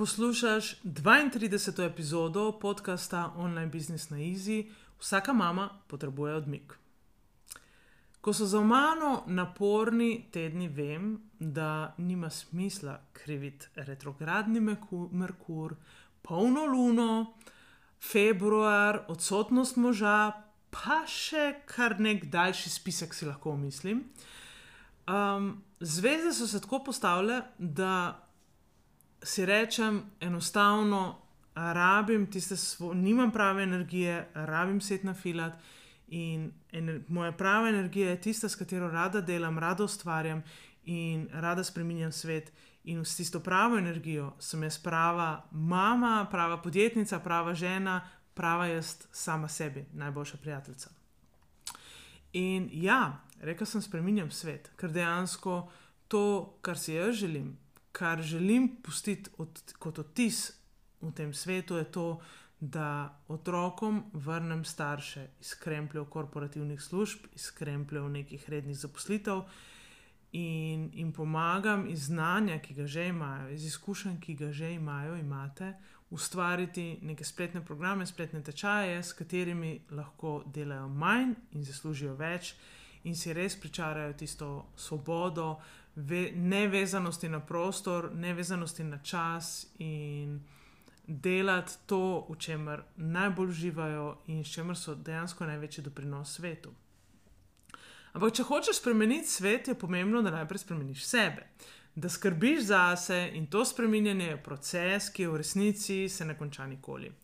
Poslušaš 32. epizodo podcasta Online Business na Easy. Vsaka mama potrebuje odmik. Ko so za mano naporni tedni, vem, da nima smisla kriviti retrogradni Merkur, polno luno, februar, odsotnost moža, pa še kar nek daljši spisek si lahko mislim. Um, zvezde so se tako postavile, da si rečem, enostavno, rabim tiste, svo, nimam prave energije, rabim se na filat. In ener, moja prava energija je tista, s katero rada delam, rada ustvarjam in rada spremenjam svet. In s tisto pravo energijo sem jaz prava mama, prava podjetnica, prava žena, prava jaz sama sebi, najboljša prijateljica. In ja, rekel sem, spremenjam svet, ker dejansko to, kar si jaz želim, kar želim pustiti od, kot odtis v tem svetu, je to, da otrokom vrnem starše iz krempljev korporativnih služb, iz krempljev nekih rednih zaposlitev in jim pomagam iz znanja, ki ga že imajo, iz izkušenj, ki ga že imajo, imate. Ustvariti neke spletne programe, spletne tečaje, s katerimi lahko delajo manj in zaslužijo več, in si res pričarajo tisto svobodo, ve, nevezanosti na prostor, nevezanosti na čas in delati to, v čemer najbolj uživajo in s čimer so dejansko največji doprinos svetu. Ampak, če hočeš spremeniti svet, je pomembno, da najprej spremeniš sebe. Da skrbiš za sebe in to spremenjanje je proces, ki v resnici se ne konča nikoli. Uh,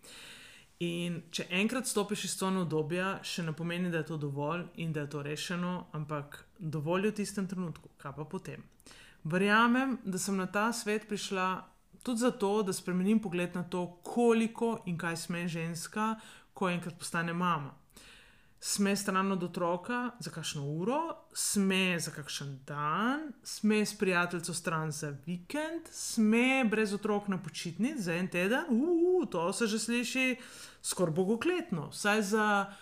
In če enkrat stopiš iz tega obdobja, še ne pomeni, da je to dovolj in da je to rešeno, ampak dovolj v tistem trenutku, kaj pa potem. Verjamem, da sem na ta svet prišla tudi zato, da spremenim pogled na to, koliko in kaj sme ženska, ko enkrat postane mama sme stran od otroka za kakšno uro, sme za kakšen dan, sme s prijateljico stran za vikend, sme brez otrok na počitnici za en teden. Uf, to se že sliši skoraj bogokletno. Vsaj za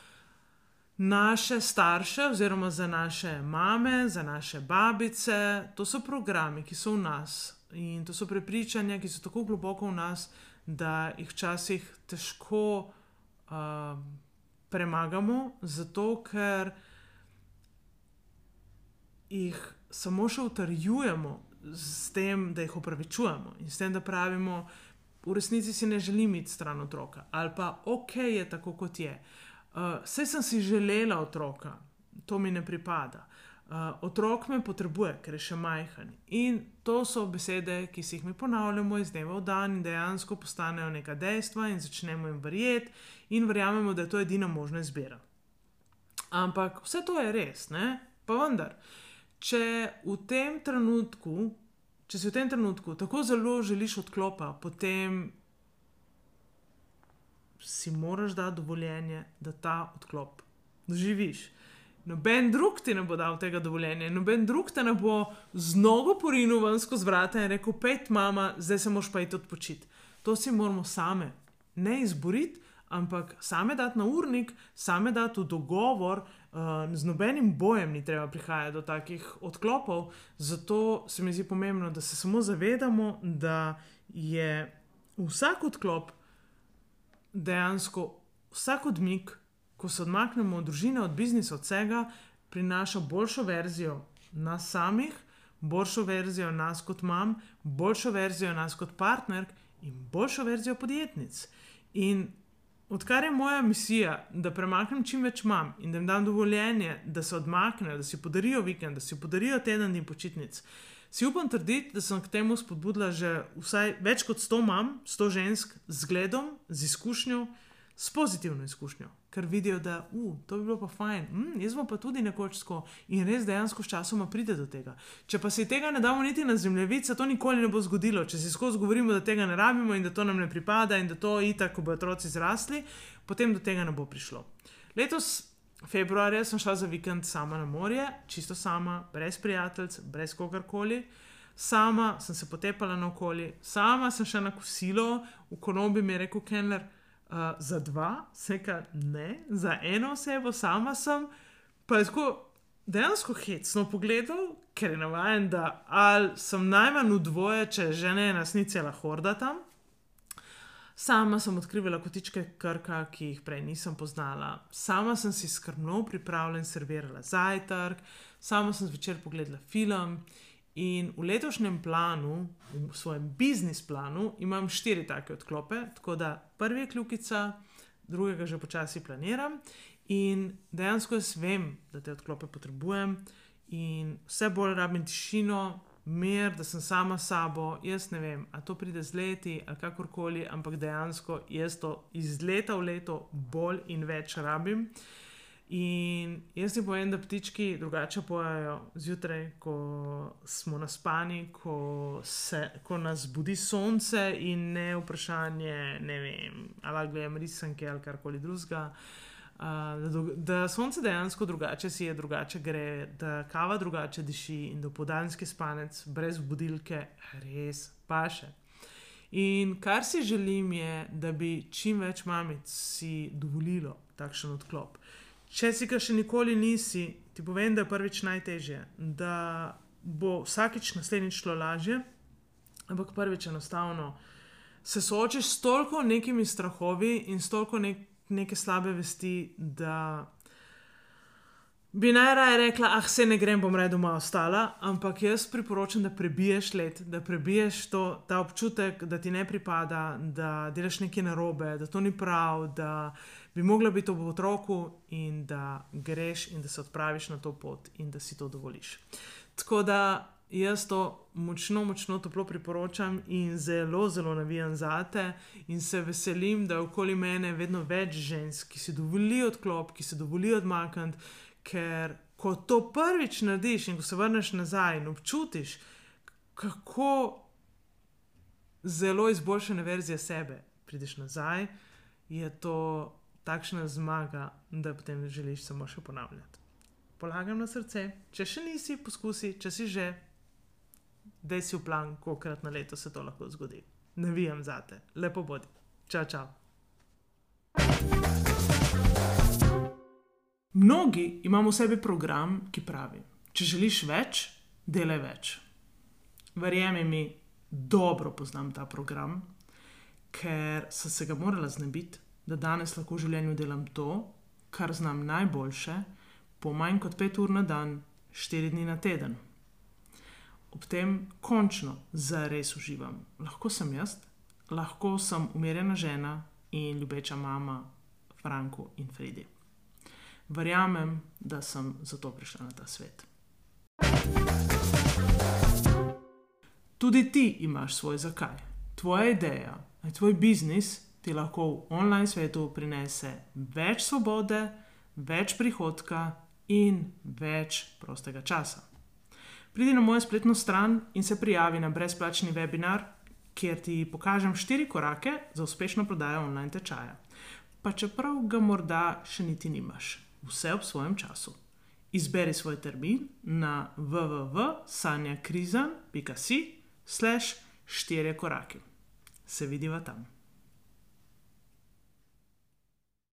naše starše, oziroma za naše mame, za naše babice. To so programi, ki so v nas in to so prepričanja, ki so tako globoko v nas, da jih včasih težko. Uh, premagamo, zato ker jih samo še utrjujemo s tem, da jih upravičujemo in s tem, da pravimo, v resnici si ne želim iti stran otroka ali pa ok, je tako kot je. Uh, Saj sem si želela otroka, to mi ne pripada. Uh, otrok me potrebuje, ker je še majhen. In to so besede, ki si jih mi ponavljamo iz dneva v dan, in dejansko postanejo neka dejstva, in začnemo jim verjeti, in verjamemo, da je to edina možna izbira. Ampak vse to je res, ne? pa vendar, če v tem trenutku, če si v tem trenutku tako zelo želiš odklopa, potem si moraš dati dovoljenje, da ta odklop doživiš. Noben drug ti ne bo dal tega dovoljenja, noben drug te ne bo z nogo porinil ven skozi vrata in rekel: Pet, mama, zdaj se moš pa iti odpočiti. To si moramo same ne izboriti, ampak same dati na urnik, same dati v dogovor. Uh, z nobenim bojem ni treba prihajati do takih odklopov, zato se mi zdi pomembno, da se samo zavedamo, da je vsak odklop dejansko vsak odmik ko se odmaknemo od družine, od biznisa, od vsega, prinaša boljšo verzijo nas samih, boljšo verzijo nas kot mam, boljšo verzijo nas kot partner in boljšo verzijo podjetnic. In odkar je moja misija, da premaknem čim več mam in da jim dam dovoljenje, da se odmaknejo, da si podarijo vikend, da si podarijo teden dni počitnic. Si upam trditi, da sem k temu spodbudila že vsaj več kot 100 mam, 100 žensk z zgledom, z izkušnjo, s pozitivno izkušnjo, ker vidijo, da uh, to bi bilo pa fajn, mm, jaz pa tudi nekoč sko in res dejansko s časoma pride do tega. Če pa si tega ne damo niti na zemljevid, se to nikoli ne bo zgodilo. Če si skozi govorimo, da tega ne rabimo in da to nam ne pripada in da to itak, ko bodo otroci zrasli, potem do tega ne bo prišlo. Letos. Februarja sem šla za vikend sama na morje, čisto sama, brez prijateljev, brez kogarkoli. Sama sem se potepala na okolje, sama sem šla na kosilo, v konobi mi je rekel Kenler, Uh, za dva, vse ne, za eno osebo, sama sem. Pa je tako dejansko hecno pogledal, ker je navaden, da ali sem najmanj v dvoje, če že ne ena snicela horda tam. Sama sem odkrivala kotičke krka, ki jih prej nisem poznala, sama sem si skrbno pripravljala in servirala zajtrk, sama sem zvečer pogledala film. In v letošnjem planu, v svojem biznis planu, imam štiri take odklope, tako da prvi je kljukica, drugega že počasi planiram. In dejansko jaz vem, da te odklope potrebujem, in vse bolj rabim tišino, mir, da sem sama s sabo. Jaz ne vem, ali to pride z leti ali kakorkoli, ampak dejansko jaz to iz leta v leto bolj in več rabim. In jaz ti povem, da ptički drugače pojejo zjutraj, ko smo naspani, ko, se, ko nas budi sonce in ne vprašanje, ne vem, ali gledam risanke ali karkoli drugega. Uh, da, da sonce dejansko drugače si je, drugače gre, da kava drugače diši in da podanski spanec brez budilke res paše. In kar si želim je, da bi čim več mamic si dovolilo takšen odklop. Če si ga še nikoli nisi, ti povem, da je prvič najtežje, da bo vsakič naslednjič šlo lažje, ampak prvič enostavno se soočiš s toliko nekimi strahovi in s toliko nek neke slabe vesti, da bi najraje rekla, ah, se ne grem, bom redo doma ostala, ampak jaz priporočam, da prebiješ let, da prebiješ to, ta občutek, da ti ne pripada, da delaš nekaj narobe, da to ni prav, da bi mogla biti v otroku in da greš in da se odpraviš na to pot in da si to dovoliš. Tako da jaz to močno, močno toplo priporočam in zelo, zelo navijam za te in se veselim, da okoli mene je vedno več žensk, ki si dovolijo odklop, ki se dovolijo odmakniti, ker ko to prvič narediš in ko se vrneš nazaj in občutiš, kako zelo izboljšane verzije sebe prideš nazaj, je to takšna zmaga, da potem želiš samo še ponavljati. Polagam na srce, če še nisi, poskusi, če si že, da si v plan, kolikrat na leto se to lahko zgodi. Navijam za te, lepo bodi. Čau, čau. Mnogi imamo v sebi program, ki pravi: Če želiš več, delaj več. Verjemi mi, dobro poznam ta program, ker sem se ga morala znebiti, da danes lahko v življenju delam to, kar znam najboljše, po manj kot pet ur na dan, štiri dni na teden. Ob tem končno zares uživam. Lahko sem jaz, lahko sem umirjena žena in ljubeča mama Franko in Fredi. Verjamem, da sem zato prišla na ta svet. Tudi ti imaš svoj zakaj, tvoja ideja, tvoj biznis ti lahko v online svetu prinese več svobode, več prihodka in več prostega časa. Pridi na mojo spletno stran in se prijavi na brezplačni webinar, kjer ti pokažem štiri korake za uspešno prodajo online tečaja. Pa čeprav ga morda še niti nimaš, vse ob svojem času. Izberi svoj termin na www.sanjakrizan.com/slash štiri korake. Se vidiva tam.